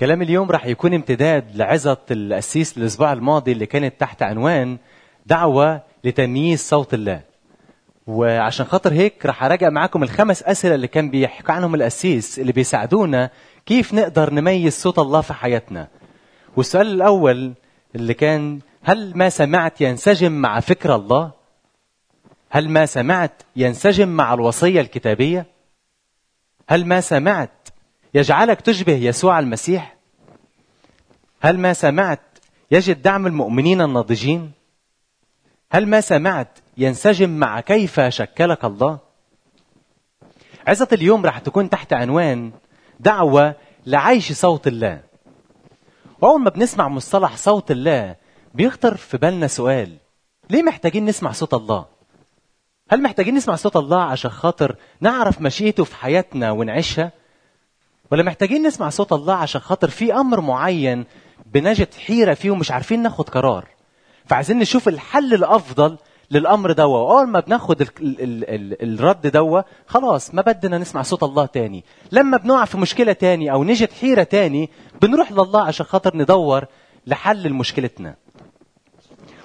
كلام اليوم راح يكون امتداد لعظة القسيس الأسبوع الماضي اللي كانت تحت عنوان دعوة لتمييز صوت الله وعشان خاطر هيك راح أراجع معاكم الخمس أسئلة اللي كان بيحكي عنهم القسيس اللي بيساعدونا كيف نقدر نميز صوت الله في حياتنا والسؤال الأول اللي كان هل ما سمعت ينسجم مع فكر الله؟ هل ما سمعت ينسجم مع الوصية الكتابية؟ هل ما سمعت يجعلك تشبه يسوع المسيح؟ هل ما سمعت يجد دعم المؤمنين الناضجين؟ هل ما سمعت ينسجم مع كيف شكلك الله؟ عظة اليوم راح تكون تحت عنوان دعوة لعيش صوت الله. وأول ما بنسمع مصطلح صوت الله بيخطر في بالنا سؤال ليه محتاجين نسمع صوت الله؟ هل محتاجين نسمع صوت الله عشان خاطر نعرف مشيئته في حياتنا ونعيشها؟ ولا محتاجين نسمع صوت الله عشان خاطر في أمر معين بنجد حيرة فيه ومش عارفين ناخد قرار. فعايزين نشوف الحل الأفضل للأمر دوا وأول ما بناخد ال ال ال ال الرد دوا خلاص ما بدنا نسمع صوت الله تاني. لما بنقع في مشكلة تاني أو نجد حيرة تاني بنروح لله عشان خاطر ندور لحل لمشكلتنا.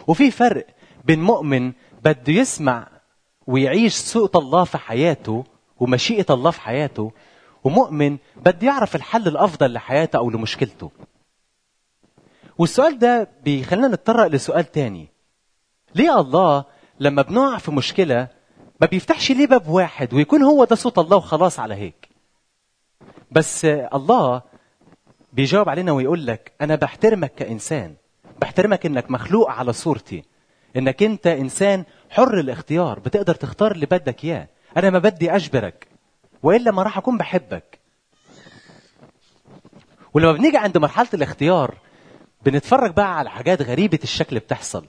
وفي فرق بين مؤمن بده يسمع ويعيش صوت الله في حياته ومشيئة الله في حياته ومؤمن بده يعرف الحل الأفضل لحياته أو لمشكلته. والسؤال ده بيخلينا نتطرق لسؤال تاني. ليه الله لما بنقع في مشكلة ما بيفتحش ليه باب واحد ويكون هو ده صوت الله وخلاص على هيك؟ بس الله بيجاوب علينا ويقول لك أنا بحترمك كإنسان بحترمك إنك مخلوق على صورتي إنك أنت إنسان حر الاختيار بتقدر تختار اللي بدك إياه. أنا ما بدي أجبرك. وإلا ما راح أكون بحبك. ولما بنيجي عند مرحلة الاختيار بنتفرج بقى على حاجات غريبة الشكل بتحصل.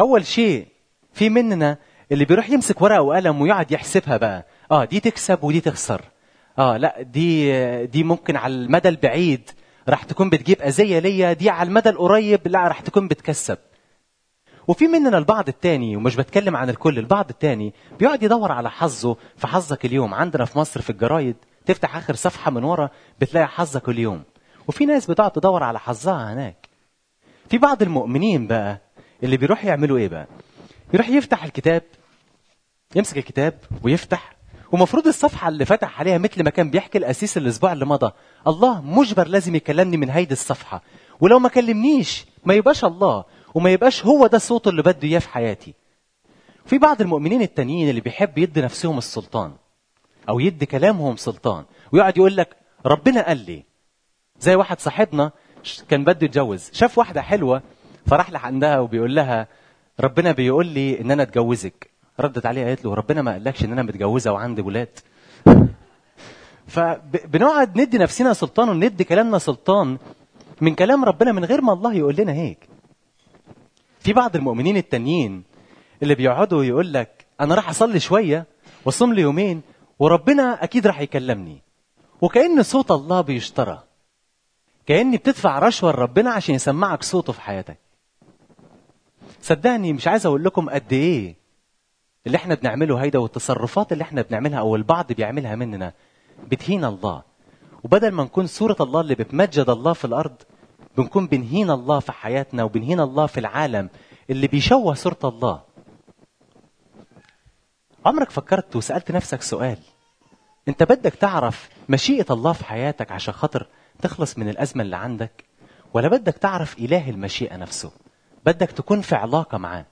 أول شيء في مننا اللي بيروح يمسك ورقة وقلم ويقعد يحسبها بقى. آه دي تكسب ودي تخسر. آه لا دي دي ممكن على المدى البعيد راح تكون بتجيب أذية ليا دي على المدى القريب لا راح تكون بتكسب. وفي مننا البعض التاني ومش بتكلم عن الكل البعض التاني بيقعد يدور على حظه في حظك اليوم. عندنا في مصر في الجرايد تفتح آخر صفحة من ورا بتلاقي حظك اليوم. وفي ناس بتقعد تدور على حظها هناك. في بعض المؤمنين بقى اللي بيروح يعملوا إيه بقى؟ يروح يفتح الكتاب يمسك الكتاب ويفتح. ومفروض الصفحة اللي فتح عليها مثل ما كان بيحكي الأسيس الأسبوع اللي مضى. الله مجبر لازم يكلمني من هيدي الصفحة. ولو ما كلمنيش ما يبقاش الله. وما يبقاش هو ده الصوت اللي بده إياه في حياتي. في بعض المؤمنين التانيين اللي بيحب يدي نفسهم السلطان أو يدي كلامهم سلطان ويقعد يقول لك ربنا قال لي. زي واحد صاحبنا كان بده يتجوز. شاف واحدة حلوة فراح لح عندها وبيقول لها ربنا بيقول لي إن أنا أتجوزك. ردت عليه قالت له ربنا ما قالكش إن أنا متجوزة وعندي ولاد. فبنقعد ندي نفسنا سلطان وندي كلامنا سلطان من كلام ربنا من غير ما الله يقول لنا هيك. في بعض المؤمنين التانيين اللي بيقعدوا يقول لك أنا راح أصلي شوية وأصوم لي يومين وربنا أكيد راح يكلمني. وكأن صوت الله بيشترى. كأني بتدفع رشوة لربنا عشان يسمعك صوته في حياتك. صدقني مش عايز أقول لكم قد إيه اللي إحنا بنعمله هيدا والتصرفات اللي إحنا بنعملها أو البعض بيعملها مننا بتهين الله. وبدل ما نكون صورة الله اللي بتمجد الله في الأرض بنكون بنهين الله في حياتنا وبنهين الله في العالم اللي بيشوه صورة الله. عمرك فكرت وسألت نفسك سؤال؟ انت بدك تعرف مشيئة الله في حياتك عشان خاطر تخلص من الأزمة اللي عندك؟ ولا بدك تعرف إله المشيئة نفسه؟ بدك تكون في علاقة معاه.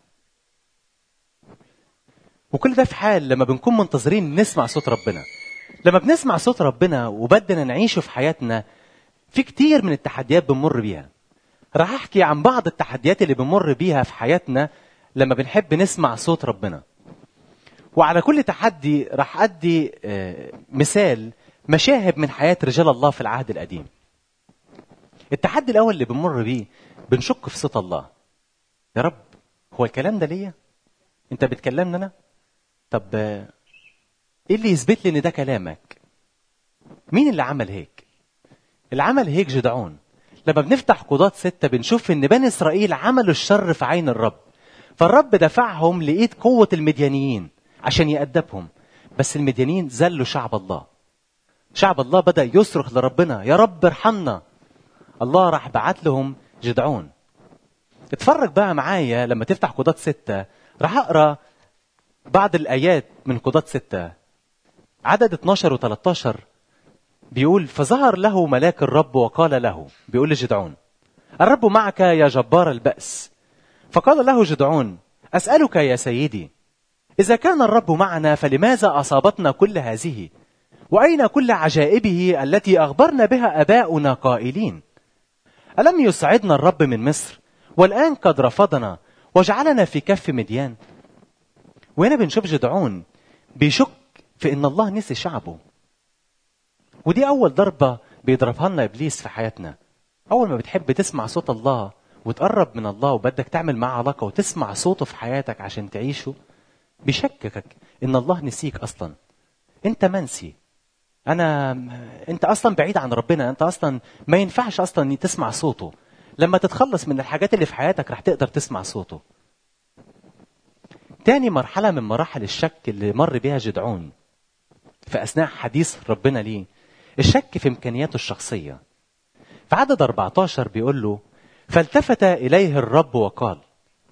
وكل ده في حال لما بنكون منتظرين نسمع صوت ربنا. لما بنسمع صوت ربنا وبدنا نعيشه في حياتنا في كتير من التحديات بنمر بيها. راح أحكي عن بعض التحديات اللي بنمر بيها في حياتنا لما بنحب نسمع صوت ربنا. وعلى كل تحدي راح أدي مثال مشاهد من حياة رجال الله في العهد القديم. التحدي الأول اللي بنمر بيه بنشك في صوت الله. يا رب هو الكلام ده ليا؟ أنت بتكلمني أنا؟ طب إيه اللي يثبت لي إن ده كلامك؟ مين اللي عمل هيك؟ اللي عمل هيك جدعون. لما بنفتح قضاة ستة بنشوف إن بني إسرائيل عملوا الشر في عين الرب. فالرب دفعهم لإيد قوة المديانيين عشان يأدبهم. بس المديانيين ذلوا شعب الله. شعب الله بدأ يصرخ لربنا يا رب ارحمنا. الله راح بعت لهم جدعون. اتفرج بقى معايا لما تفتح قضاة ستة. راح أقرأ بعض الآيات من قضاة ستة. عدد 12 و 13 بيقول فظهر له ملاك الرب وقال له بيقول لجدعون الرب معك يا جبار البأس. فقال له جدعون أسألك يا سيدي إذا كان الرب معنا فلماذا أصابتنا كل هذه؟ وأين كل عجائبه التي أخبرنا بها أباؤنا قائلين؟ ألم يسعدنا الرب من مصر؟ والآن قد رفضنا وجعلنا في كف مديان. وهنا بنشوف جدعون بيشك في إن الله نسي شعبه. ودي أول ضربة بيضربها لنا إبليس في حياتنا. أول ما بتحب تسمع صوت الله وتقرب من الله وبدك تعمل معاه علاقة وتسمع صوته في حياتك عشان تعيشه بيشككك إن الله نسيك أصلا. أنت منسي أنا أنت أصلا بعيد عن ربنا. أنت أصلا ما ينفعش أصلا تسمع صوته. لما تتخلص من الحاجات اللي في حياتك رح تقدر تسمع صوته. تاني مرحلة من مراحل الشك اللي مر بها جدعون في أثناء حديث ربنا ليه. الشك في إمكانياته الشخصية. في عدد 14 بيقول له فالتفت إليه الرب وقال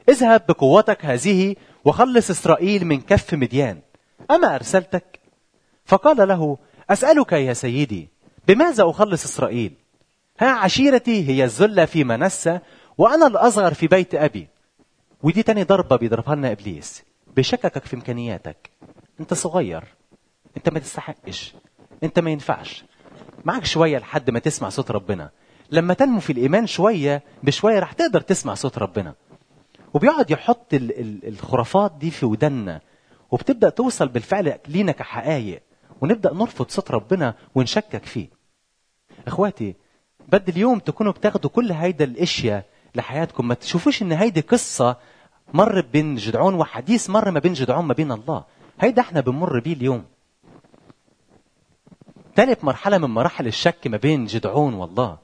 اذهب بقوتك هذه وخلص إسرائيل من كف مديان أما أرسلتك؟ فقال له أسألك يا سيدي بماذا أخلص إسرائيل؟ ها عشيرتي هي الذلة في منسى وأنا الأصغر في بيت أبي. ودي تاني ضربة بيضربها لنا إبليس. بيشككك في إمكانياتك. أنت صغير. أنت ما تستحقش. أنت ما ينفعش. معك شوية لحد ما تسمع صوت ربنا. لما تنمو في الإيمان شوية بشوية رح تقدر تسمع صوت ربنا. وبيقعد يحط ال- ال- الخرافات دي في ودنا وبتبدأ توصل بالفعل لينا كحقائق ونبدأ نرفض صوت ربنا ونشكك فيه. إخواتي بدي اليوم تكونوا بتاخدوا كل هيدا الأشياء لحياتكم ما تشوفوش إن هيدي قصة مر بين جدعون وحديث مر ما بين جدعون ما بين الله. هيدا إحنا بنمر بيه اليوم. ثالث مرحلة من مراحل الشك ما بين جدعون والله.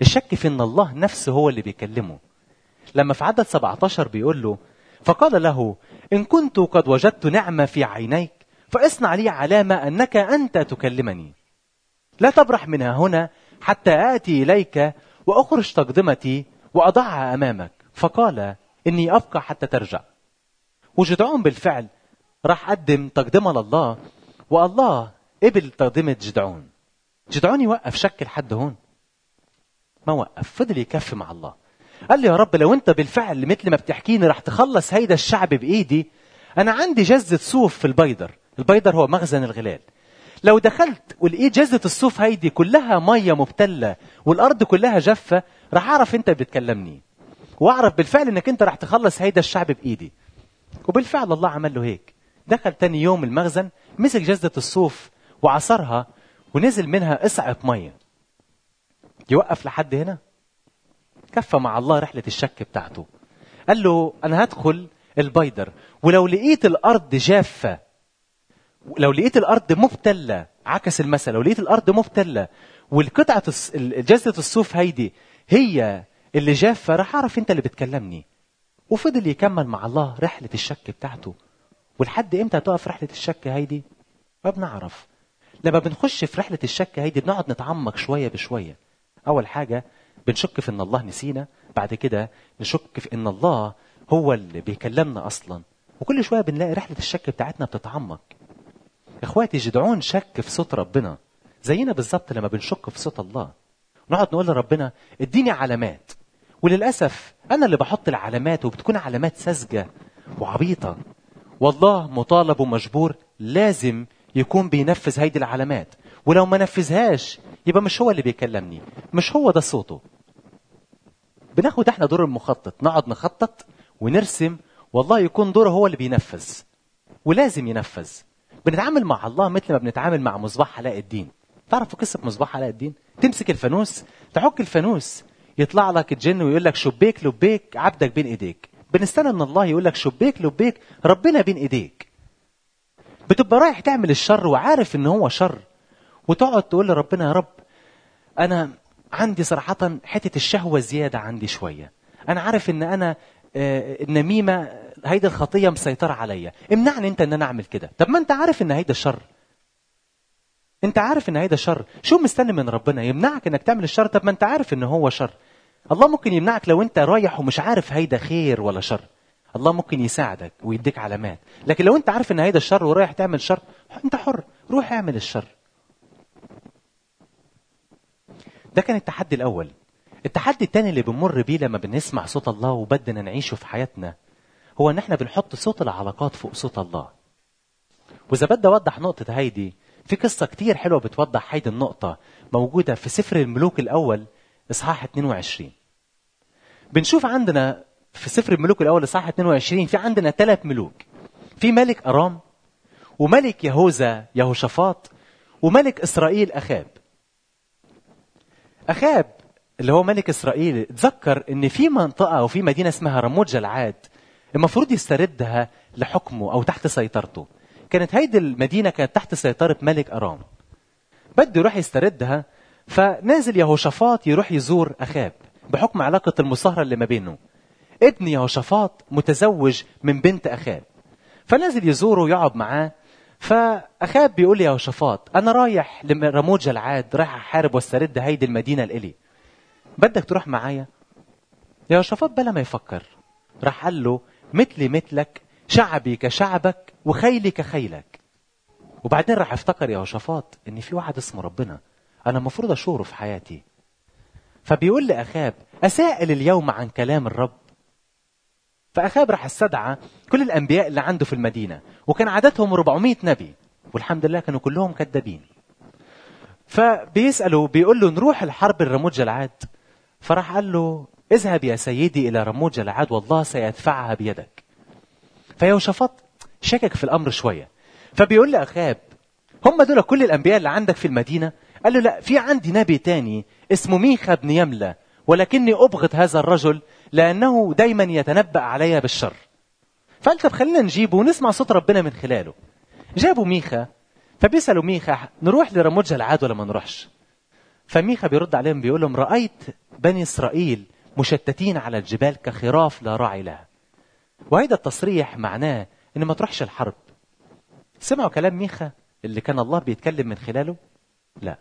الشك في إن الله نفسه هو اللي بيكلمه. لما في عدد 17 بيقول له فقال له إن كنت قد وجدت نعمة في عينيك فاصنع لي علامة أنك أنت تكلمني. لا تبرح منها هنا حتى آتي إليك وأخرج تقدمتي وأضعها أمامك. فقال إني أبقى حتى ترجع. وجدعون بالفعل راح قدم تقدمة لله والله قبل تقدمة جدعون جدعون يوقف شك لحد هون. ما وقف فضل يكف مع الله. قال لي يا رب لو انت بالفعل مثل ما بتحكيني رح تخلص هيدا الشعب بإيدي أنا عندي جزة صوف في البيدر. البيدر هو مخزن الغلال. لو دخلت ولقيت جزة الصوف هيدي كلها مية مبتلة والأرض كلها جافة راح أعرف أنت بتكلمني. وأعرف بالفعل أنك أنت راح تخلص هيدا الشعب بإيدي. وبالفعل الله عمل له هيك. دخل تاني يوم المخزن مسك جزة الصوف وعصرها ونزل منها إصعة مية. يوقف لحد هنا؟ كفى مع الله رحلة الشك بتاعته. قال له أنا هدخل البيدر. ولو لقيت الأرض جافة لو لقيت الأرض مبتله عكس المثل لو لقيت الأرض مبتله والقطعة الص- ال- جزه الصوف هيدي هي اللي جافة راح أعرف أنت اللي بتكلمني. وفضل يكمل مع الله رحلة الشك بتاعته. ولحد إمتى تقف رحلة الشك هيدي؟ ما بنعرف. لما بنخش في رحلة الشك هيدي بنقعد نتعمق شوية بشوية. أول حاجة بنشك في إن الله نسينا بعد كده نشك في إن الله هو اللي بيكلمنا أصلا. وكل شوية بنلاقي رحلة الشك بتاعتنا بتتعمق. إخواتي جدعون شك في صوت ربنا. زينا بالظبط لما بنشك في صوت الله. نقعد نقول لربنا اديني علامات. وللأسف أنا اللي بحط العلامات وبتكون علامات ساذجة وعبيطة. والله مطالب ومجبور لازم يكون بينفذ هيدي العلامات. ولو ما نفذهاش يبقى مش هو اللي بيكلمني. مش هو ده صوته. بناخد إحنا دور المخطط. نقعد نخطط ونرسم. والله يكون دوره هو اللي بينفذ. ولازم ينفذ. بنتعامل مع الله مثل ما بنتعامل مع مصباح علاء الدين. تعرفوا قصة مصباح علاء الدين؟ تمسك الفانوس تحك الفانوس. يطلع لك الجن ويقول لك شبيك لبيك عبدك بين ايديك. بنستنى ان الله يقول لك شبيك لبيك ربنا بين ايديك. بتبقى رايح تعمل الشر وعارف إن هو شر. وتقعد تقول لربنا يا رب أنا عندي صراحة حتة الشهوة زيادة عندي شوية. أنا عارف إن أنا آه، النميمة هيدي الخطية مسيطرة عليا. امنعني أنت إن أنا أعمل كده. طب ما أنت عارف إن هيدا الشر أنت عارف إن هيدا شر. شو مستني من ربنا؟ يمنعك إنك تعمل الشر؟ طب ما أنت عارف إن هو شر. الله ممكن يمنعك لو أنت رايح ومش عارف هيدا خير ولا شر. الله ممكن يساعدك ويديك علامات. لكن لو انت عارف ان هيدا الشر ورايح تعمل شر انت حر. روح اعمل الشر. ده كان التحدي الأول. التحدي الثاني اللي بنمر بيه لما بنسمع صوت الله وبدنا نعيشه في حياتنا هو إن إحنا بنحط صوت العلاقات فوق صوت الله. وإذا بدي أوضح نقطة هيدي في قصة كتير حلوة بتوضح هيدي النقطة موجودة في سفر الملوك الأول إصحاح 22 بنشوف عندنا في سفر الملوك الأول اصحاح 22 في عندنا ثلاث ملوك. في ملك أرام وملك يهوذا يهوشافاط وملك إسرائيل أخاب. أخاب اللي هو ملك إسرائيل تذكر إن في منطقة أو في مدينة اسمها رموت جلعاد المفروض يستردها لحكمه أو تحت سيطرته. كانت هيدي المدينة كانت تحت سيطرة ملك أرام. بده يروح يستردها فنازل يهوشافاط يروح يزور أخاب بحكم علاقة المصاهرة اللي ما بينه. ابن يهوشافاط متزوج من بنت اخاب فنازل يزوره ويقعد معاه. فاخاب بيقول ليهوشافاط أنا رايح لرموت جلعاد رايح أحارب وأسترد هيدي المدينة الالي بدك تروح معايا؟ يهوشافاط بلا ما يفكر راح قال له مثلي مثلك شعبي كشعبك وخيلي كخيلك. وبعدين راح افتكر يهوشافاط ان في واحد اسمه ربنا أنا المفروض أشوره في حياتي. فبيقول لاخاب أسائل اليوم عن كلام الرب. فأخاب راح استدعى كل الأنبياء اللي عنده في المدينة وكان عددهم 400 نبي والحمد لله كانوا كلهم كذابين. فبيسألوا بيقول له نروح الحرب الرموت جلعاد فراح قال له اذهب يا سيدي إلى رموت جلعاد والله سيدفعها بيدك. فيوشفط شكك في الأمر شوية. فبيقول لأخاب هم دول كل الأنبياء اللي عندك في المدينة؟ قال له لا في عندي نبي تاني اسمه ميخا بن يملة ولكني أبغض هذا الرجل لأنه دايما يتنبأ علي بالشر. فقال طب خلينا نجيبه ونسمع صوت ربنا من خلاله. جابوا ميخا فبيسألوا ميخا نروح لرموت جلعاد ولا ما نروحش؟ فميخا بيرد عليهم بيقول لهم رأيت بني إسرائيل مشتتين على الجبال كخراف لا راعي لها. وهيدا التصريح معناه إن ما تروحش الحرب. سمعوا كلام ميخا اللي كان الله بيتكلم من خلاله؟ لا.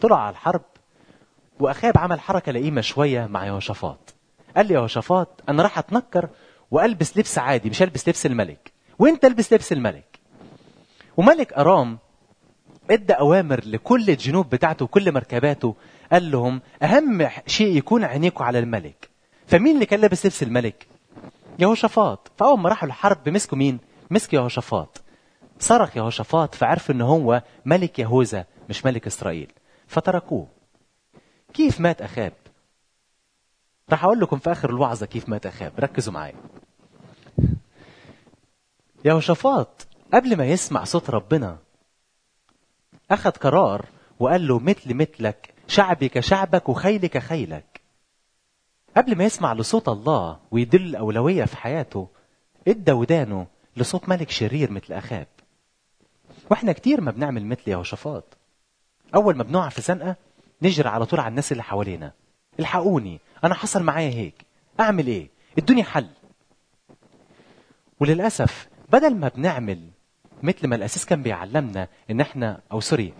طلع على الحرب وأخاب عمل حركة لئيمة شوية مع يهوشافاط. قال لي يهوشافاط أنا راح أتنكر وألبس لبس عادي مش البس لبس الملك. وأنت البس لبس الملك. وملك أرام إدى أوامر لكل الجنوب بتاعته وكل مركباته قال لهم أهم شيء يكون عينيكم على الملك. فمين اللي كان لابس لبس الملك؟ يهوشافاط فأول ما راحوا الحرب مسكوا مين؟ مسك يهوشافاط صرخ يهوشافاط فعرف إن هو ملك يهوذا مش ملك إسرائيل. فتركوه. كيف مات أخاب؟ راح أقول لكم في آخر الوعظة كيف مات اخاب ركزوا معايا. يهوشافاط قبل ما يسمع صوت ربنا أخذ قرار وقال له مثل مثلك شعبي كشعبك وخيلي كخيلك قبل ما يسمع لصوت الله ويدل الأولوية في حياته إدى ودانه لصوت ملك شرير مثل أخاب وإحنا كتير ما بنعمل مثل يهوشافاط. أول ما بنقع في زنقة نجري على طول على الناس اللي حوالينا. الحقوني. أنا حصل معايا هيك. أعمل إيه؟ إدوني حل. وللأسف بدل ما بنعمل مثل ما الأساس كان بيعلمنا إن إحنا أو سوري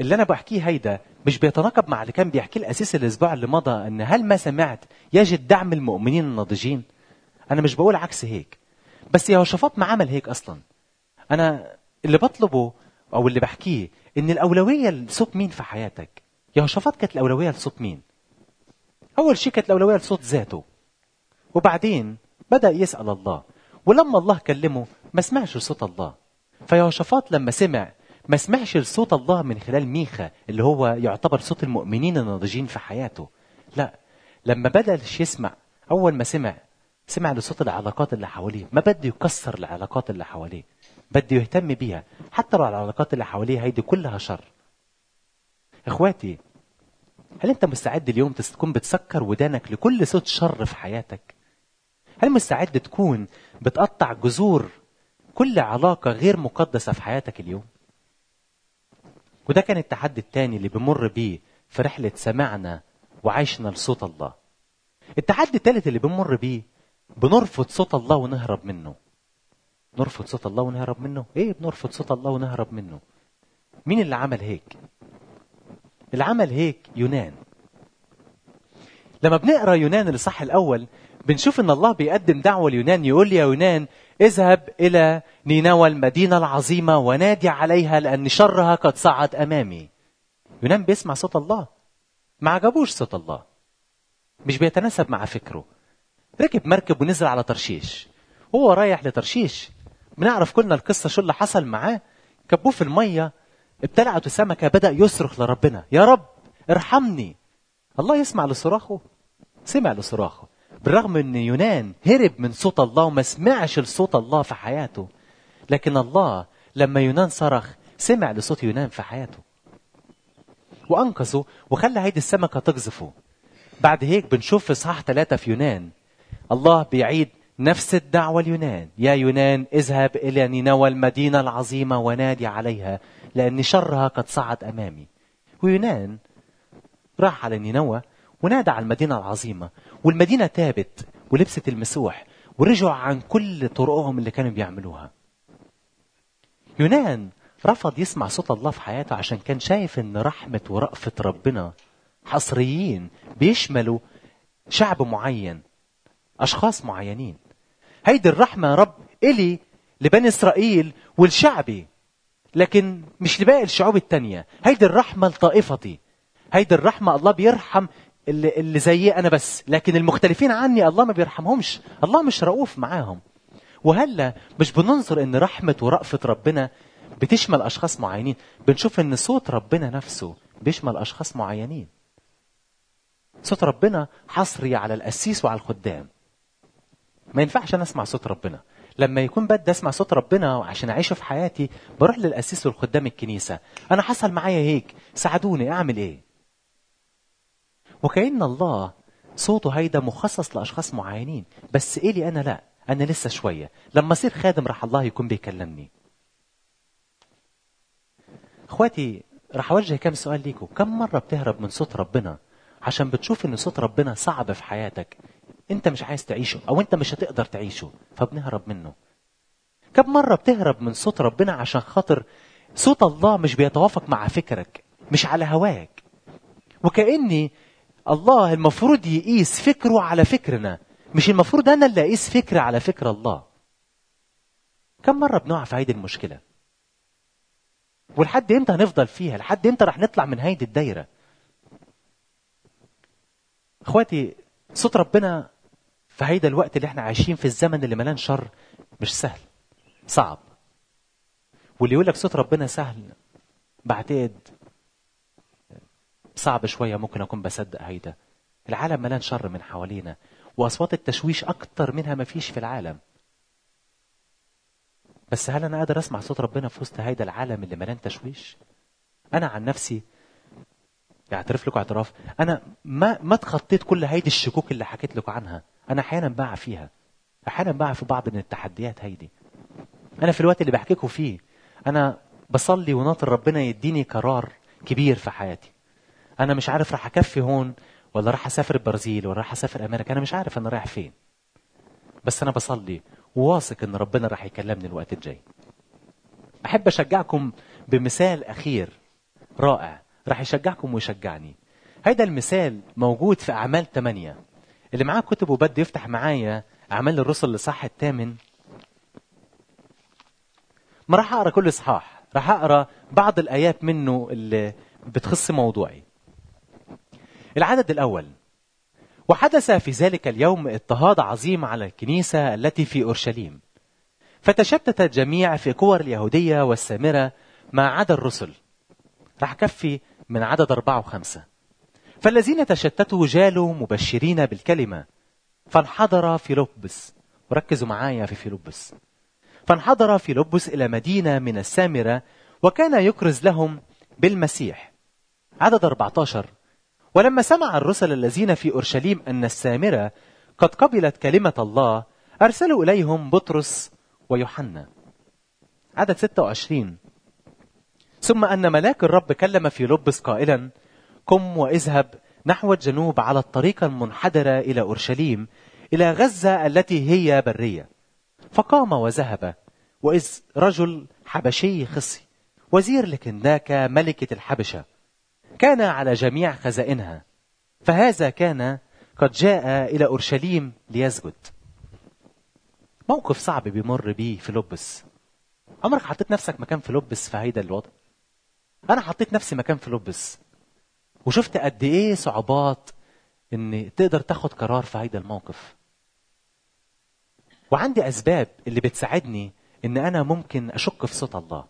اللي أنا بحكيه هيدا مش بيتناقض مع اللي كان بيحكيه الأساس الأسبوع اللي مضى إن هل ما سمعت يجد دعم المؤمنين الناضجين؟ أنا مش بقول عكس هيك. بس يهوشافاط ما عمل هيك أصلا. أنا اللي بطلبه أو اللي بحكيه إن الأولوية لصوت مين في حياتك؟ يهوشافاط كانت الأولوية لصوت مين؟ أول شيء كانت الأولوية لصوت ذاته. وبعدين بدأ يسأل الله. ولما الله كلمه ما سمعش صوت الله. فيهوشافاط لما سمع ما سمعش لصوت الله من خلال ميخا اللي هو يعتبر صوت المؤمنين الناضجين في حياته. لا لما بدأ يسمع أول ما سمع سمع لصوت العلاقات اللي حواليه. ما بده يكسر العلاقات اللي حواليه. بده يهتم بيها. حتى لو العلاقات اللي حواليه هيدي كلها شر. إخواتي هل أنت مستعد اليوم تكون بتسكر ودانك لكل صوت شر في حياتك؟ هل مستعد تكون بتقطع جذور كل علاقة غير مقدسة في حياتك اليوم؟ وده كان التحدي الثاني اللي بمر بيه في رحلة سمعنا وعيشنا لصوت الله. التحدي الثالث اللي بنمر بيه بنرفض صوت الله ونهرب منه. نرفض صوت الله ونهرب منه؟ إيه بنرفض صوت الله ونهرب منه؟ مين اللي عمل هيك؟ اللي عمل هيك يونان. لما بنقرأ يونان الاصحاح الأول بنشوف إن الله بيقدم دعوة ليونان يقول يا يونان اذهب إلى نينوى المدينة العظيمة ونادي عليها لأن شرها قد صعد أمامي. يونان بيسمع صوت الله. ما عجبوش صوت الله. مش بيتناسب مع فكره. ركب مركب ونزل على ترشيش. هو رايح لترشيش. بنعرف كلنا القصة شو اللي حصل معاه. كبوه في المية. ابتلعته سمكة بدأ يصرخ لربنا يا رب ارحمني. الله يسمع لصراخه سمع لصراخه. بالرغم إن يونان هرب من صوت الله وما سمعش لصوت الله في حياته لكن الله لما يونان صرخ سمع لصوت يونان في حياته. وأنقذه وخلى هيدي السمكة تقذفه. بعد هيك بنشوف في اصحاح ثلاثة في يونان الله بيعيد نفس الدعوة ليونان يا يونان اذهب إلى نينوى المدينة العظيمة ونادي عليها. لأن شرها قد صعد أمامي. ويونان راح على نينوى ونادى على المدينة العظيمة. والمدينة تابت ولبست المسوح ورجعوا عن كل طرقهم اللي كانوا بيعملوها. يونان رفض يسمع صوت الله في حياته عشان كان شايف إن رحمة ورأفة ربنا حصريين بيشملوا شعب معين أشخاص معينين. هيدي الرحمة يا رب إلي لبني إسرائيل والشعبي. لكن مش لباقي الشعوب التانية. هيدي الرحمة لطائفتي. هيدي الرحمة الله بيرحم اللي, اللي زيي أنا بس. لكن المختلفين عني الله ما بيرحمهمش. الله مش رؤوف معاهم. وهلا مش بننظر إن رحمة ورأفة ربنا بتشمل أشخاص معينين. بنشوف إن صوت ربنا نفسه بيشمل أشخاص معينين. صوت ربنا حصري على القسيس وعلى الخدام. ما ينفعش أنا أسمع صوت ربنا. لما يكون بدي أسمع صوت ربنا عشان أعيشه في حياتي بروح للقسيس والخدام الكنيسة. أنا حصل معايا هيك ساعدوني أعمل إيه؟ وكأن الله صوته هيدا مخصص لأشخاص معينين. بس إلي أنا؟ لا أنا لسه شوية. لما أصير خادم راح الله يكون بيكلمني. إخواتي راح أوجه كم سؤال ليكم. كم مرة بتهرب من صوت ربنا عشان بتشوف إن صوت ربنا صعب في حياتك؟ انت مش عايز تعيشه أو انت مش هتقدر تعيشه. فبنهرب منه. كم مرة بتهرب من صوت ربنا عشان خاطر صوت الله مش بيتوافق مع فكرك مش على هواك. وكأني الله المفروض يقيس فكره على فكرنا مش المفروض أنا اللي أقيس فكري على فكر الله. كم مرة بنقع في هيدي المشكلة؟ ولحد إمتى هنفضل فيها؟ لحد إمتى رح نطلع من هيدي الدايرة؟ إخواتي صوت ربنا في هيدا الوقت اللي إحنا عايشين في الزمن اللي ملان شر مش سهل صعب. واللي يقول لك صوت ربنا سهل بعتقد صعب شوية ممكن أكون بصدق هيدا. العالم ملان شر من حوالينا وأصوات التشويش أكتر منها ما فيش في العالم. بس هل أنا قادر أسمع صوت ربنا في وسط هيدا العالم اللي ملان تشويش؟ أنا عن نفسي أعترف لكم اعتراف أنا ما ما تخطيت كل هيدي الشكوك اللي حكيت لكم عنها. أنا أحيانا بقع فيها. أحيانا بقع في بعض من التحديات هيدي أنا في الوقت اللي بحكيكم فيه أنا بصلي وناطر ربنا يديني قرار كبير في حياتي. أنا مش عارف راح أكفي هون ولا راح أسافر البرازيل ولا راح أسافر أمريكا. أنا مش عارف أنا رايح فين. بس أنا بصلي وواثق إن ربنا راح يكلمني الوقت الجاي. أحب أشجعكم بمثال أخير رائع راح يشجعكم ويشجعني. هيدا المثال موجود في أعمال ثمانية. اللي معاه كتب وبده يفتح معايا أعمال الرسل لصح الثامن. ما راح أقرأ كل إصحاح راح أقرأ بعض الآيات منه اللي بتخص موضوعي. العدد الأول وحدث في ذلك اليوم اضطهاد عظيم على الكنيسة التي في أورشليم فتشتت الجميع في كور اليهودية والسامرة ما عدا الرسل. راح كفي من عدد أربعة وخمسة. فالذين تشتتوا جالوا مبشرين بالكلمة. فانحدر فيلبس. وركزوا معايا في فيلبس. فانحدر فيلبس إلى مدينة من السامرة وكان يكرز لهم بالمسيح. عدد 14 ولما سمع الرسل الذين في أورشليم أن السامرة قد قبلت كلمة الله أرسلوا إليهم بطرس ويوحنا. عدد 26 ثم أن ملاك الرب كلم في لبس قائلا قم واذهب نحو الجنوب على الطريق المنحدرة إلى أورشليم إلى غزة التي هي برية. فقام وذهب وإذ رجل حبشي خصي وزير لكنداكا ملكة الحبشة كان على جميع خزائنها. فهذا كان قد جاء إلى أورشليم ليسجد. موقف صعب بيمر بيه فيلبس. عمرك حطيت نفسك مكان فيلبس في هيدا الوضع؟ أنا حطيت نفسي مكان فيلبس. وشفت قد إيه صعوبات إن تقدر تاخد قرار في هيدا الموقف. وعندي أسباب اللي بتساعدني إن أنا ممكن أشك في صوت الله.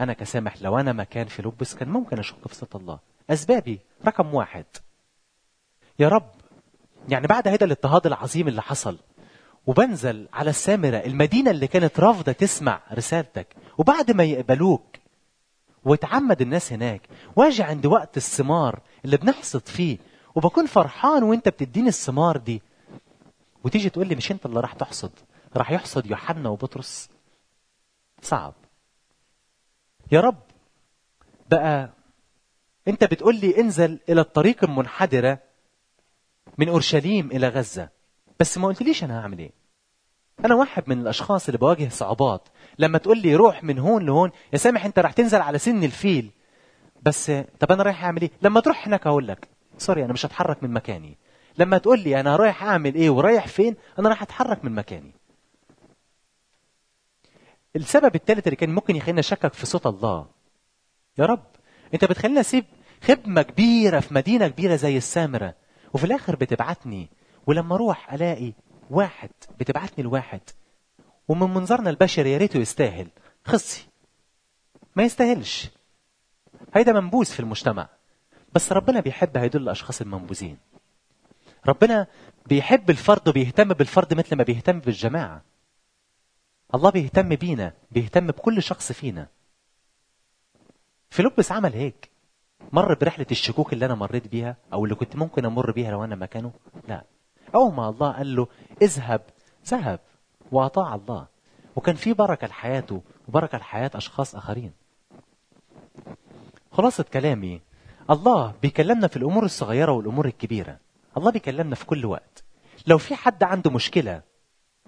أنا كسامح لو أنا مكان فيلبس كان ممكن أشك في صوت الله. أسبابي رقم واحد. يا رب يعني بعد هذا الاضطهاد العظيم اللي حصل وبنزل على السامرة المدينة اللي كانت رافضة تسمع رسالتك وبعد ما يقبلوك وتعمد الناس هناك. واجي عند وقت الثمار اللي بنحصد فيه. وبكون فرحان وانت بتديني الثمار دي. وتيجي تقول لي مش انت اللي راح تحصد. راح يحصد يوحنا وبطرس. صعب. يا رب. بقى انت بتقول لي انزل إلى الطريق المنحدرة من أورشليم إلى غزة. بس ما قلتليش أنا هعمل إيه. أنا واحد من الأشخاص اللي بواجه صعوبات. لما تقول لي روح من هون لهون يا سامح أنت راح تنزل على سن الفيل. بس طب أنا رايح أعمل إيه؟ لما تروح هناك أقول لك سوري أنا مش هتحرك من مكاني. لما تقول لي أنا رايح أعمل إيه ورايح فين أنا راح أتحرك من مكاني. السبب الثالث اللي كان ممكن يخليني أشكك في صوت الله. يا رب أنت بتخليني أسيب خدمة كبيرة في مدينة كبيرة زي السامرة وفي الآخر بتبعتني. ولما أروح ألاقي واحد بتبعتني لواحد ومن منظرنا البشري يا ريته يستاهل. خصي. ما يستاهلش. هيدا منبوذ في المجتمع. بس ربنا بيحب هيدول الأشخاص المنبوذين. ربنا بيحب الفرد وبيهتم بالفرد مثل ما بيهتم بالجماعة. الله بيهتم بينا بيهتم بكل شخص فينا. فيلبس عمل هيك. مر برحلة الشكوك اللي أنا مريت بيها أو اللي كنت ممكن أمر بيها لو أنا مكانه؟ لا. أول ما الله قال له اذهب. ذهب. وأطاع الله. وكان في بركة لحياته وبركة لحياة أشخاص آخرين. خلاصة كلامي الله بيكلمنا في الأمور الصغيرة والأمور الكبيرة. الله بيكلمنا في كل وقت. لو في حد عنده مشكلة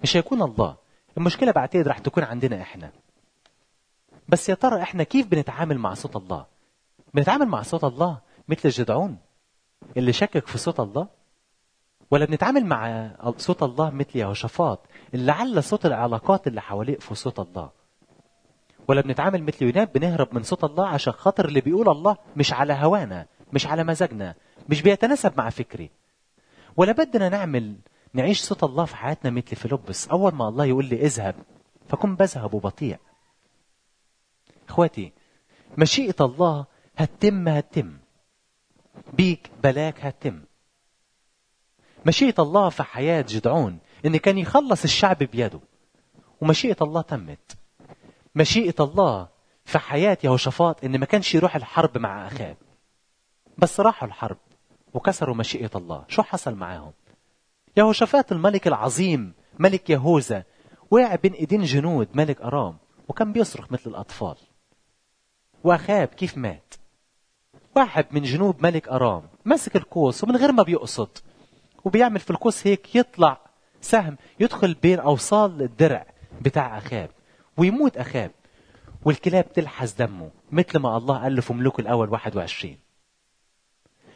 مش هيكون الله. المشكلة بعتقد راح تكون عندنا إحنا. بس يا ترى إحنا كيف بنتعامل مع صوت الله؟ بنتعامل مع صوت الله مثل جدعون اللي شكك في صوت الله؟ ولا بنتعامل مع صوت الله مثل يهوشافاط اللي على صوت العلاقات اللي حواليه في صوت الله. ولا بنتعامل مثل يونان بنهرب من صوت الله عشان خاطر اللي بيقول الله مش على هوانا مش على مزاجنا مش بيتناسب مع فكري. ولا بدنا نعمل نعيش صوت الله في حياتنا مثل فيلبس. أول ما الله يقول لي اذهب فكن بذهب وبطيء إخواتي مشيئة الله هتتم هتتم. بيك بلاك هتتم. مشيئة الله في حياة جدعون إن كان يخلص الشعب بيده. ومشيئة الله تمت. مشيئة الله في حياة يهوشافاط إن ما كانش يروح الحرب مع أخاب بس راحوا الحرب وكسروا مشيئة الله. شو حصل معاهم؟ يهوشافاط الملك العظيم ملك يهوذا وقع بين إيدين جنود ملك أرام وكان بيصرخ مثل الأطفال. واخاب كيف مات؟ واحد من جنوب ملك أرام مسك القوس ومن غير ما بيقصد وبيعمل في القوس هيك يطلع سهم يدخل بين أوصال الدرع بتاع أخاب ويموت أخاب. والكلاب تلحس دمه مثل ما الله قال له في ملوك الأول 21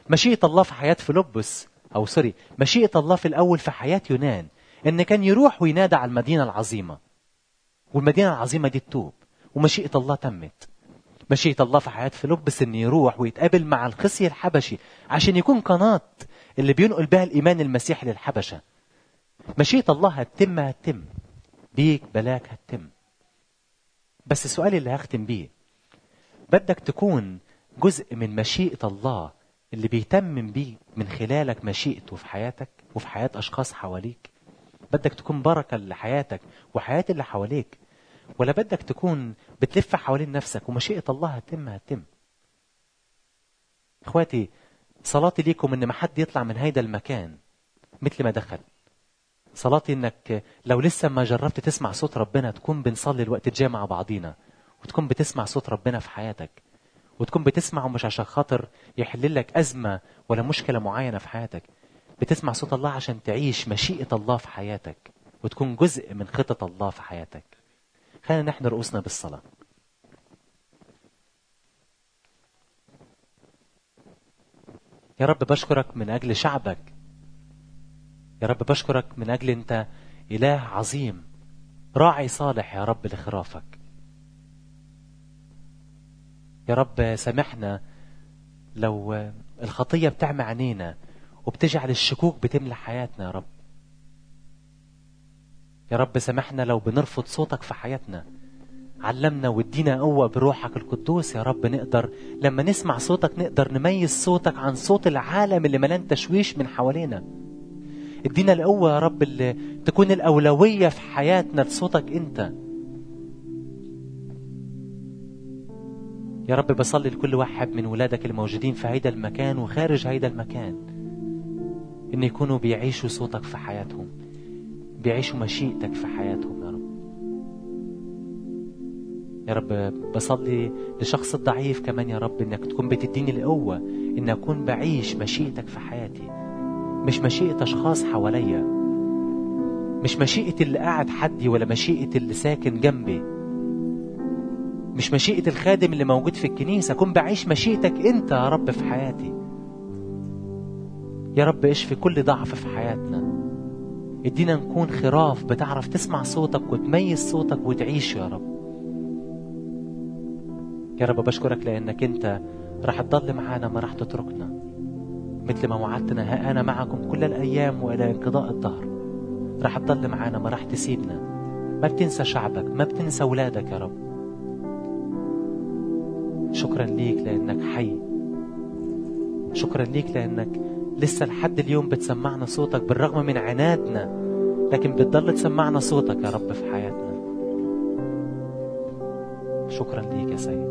مشيئة الله في حياة فيلبس أو sorry مشيئة الله في الأول في حياة يونان إن كان يروح وينادى على المدينة العظيمة. والمدينة العظيمة دي تتوب ومشيئة الله تمت. مشيئة الله في حياة فيلبس إنه يروح ويتقابل مع الخصي الحبشي عشان يكون قناة اللي بينقل بها الإيمان المسيحي للحبشة. مشيئة الله هتتم هتتم. بيك بلاك هتتم. بس السؤال اللي هختم بيه بدك تكون جزء من مشيئة الله اللي بيتمم بيه من خلالك مشيئته في حياتك وفي حياة أشخاص حواليك؟ بدك تكون بركة لحياتك وحياة اللي حواليك؟ ولا بدك تكون بتلف حوالين نفسك ومشيئة الله هتم هتم إخواتي صلاتي ليكم إن ما حد يطلع من هيدا المكان مثل ما دخل. صلاتي إنك لو لسه ما جربت تسمع صوت ربنا تكون بنصلي الوقت الجاي مع بعضينا وتكون بتسمع صوت ربنا في حياتك وتكون بتسمعه مش عشان خاطر يحل لك أزمة ولا مشكلة معينة في حياتك بتسمع صوت الله عشان تعيش مشيئة الله في حياتك وتكون جزء من خطط الله في حياتك. خلينا نحن رؤوسنا بالصلاة. يا رب بشكرك من أجل شعبك. يا رب بشكرك من أجل أنت إله عظيم راعي صالح يا رب لخرافك. يا رب سامحنا لو الخطية بتعمى عينينا وبتجعل الشكوك بتملى حياتنا يا رب. يا رب سامحنا لو بنرفض صوتك في حياتنا علمنا وادينا قوة بروحك القدوس يا رب نقدر لما نسمع صوتك نقدر نميز صوتك عن صوت العالم اللي ملان تشويش من حوالينا. ادينا القوة يا رب اللي تكون الأولوية في حياتنا لصوتك أنت. يا رب بصلي لكل واحد من ولادك الموجودين في هيدا المكان وخارج هيدا المكان إن يكونوا بيعيشوا صوتك في حياتهم بيعيشوا مشيئتك في حياتهم يا رب بصلي لشخص الضعيف كمان يا رب إنك تكون بتديني القوة إن أكون بعيش مشيئتك في حياتي مش مشيئة أشخاص حواليا مش مشيئة اللي قاعد حدي ولا مشيئة اللي ساكن جنبي مش مشيئة الخادم اللي موجود في الكنيسة أكون بعيش مشيئتك أنت يا رب في حياتي. يا رب اشفي كل ضعف في حياتنا؟ إدينا نكون خراف بتعرف تسمع صوتك وتميز صوتك وتعيش يا رب. يا رب بشكرك لأنك أنت راح تضل معانا ما راح تتركنا. مثل ما وعدتنا ها أنا معكم كل الأيام وإلى انقضاء الدهر. راح تضل معانا ما راح تسيبنا. ما بتنسى شعبك ما بتنسى أولادك يا رب. شكرا ليك لأنك حي. شكرا ليك لأنك لسه لحد اليوم بتسمعنا صوتك بالرغم من عنادنا لكن بتضل تسمعنا صوتك يا رب في حياتنا. شكرا ليك يا سيد.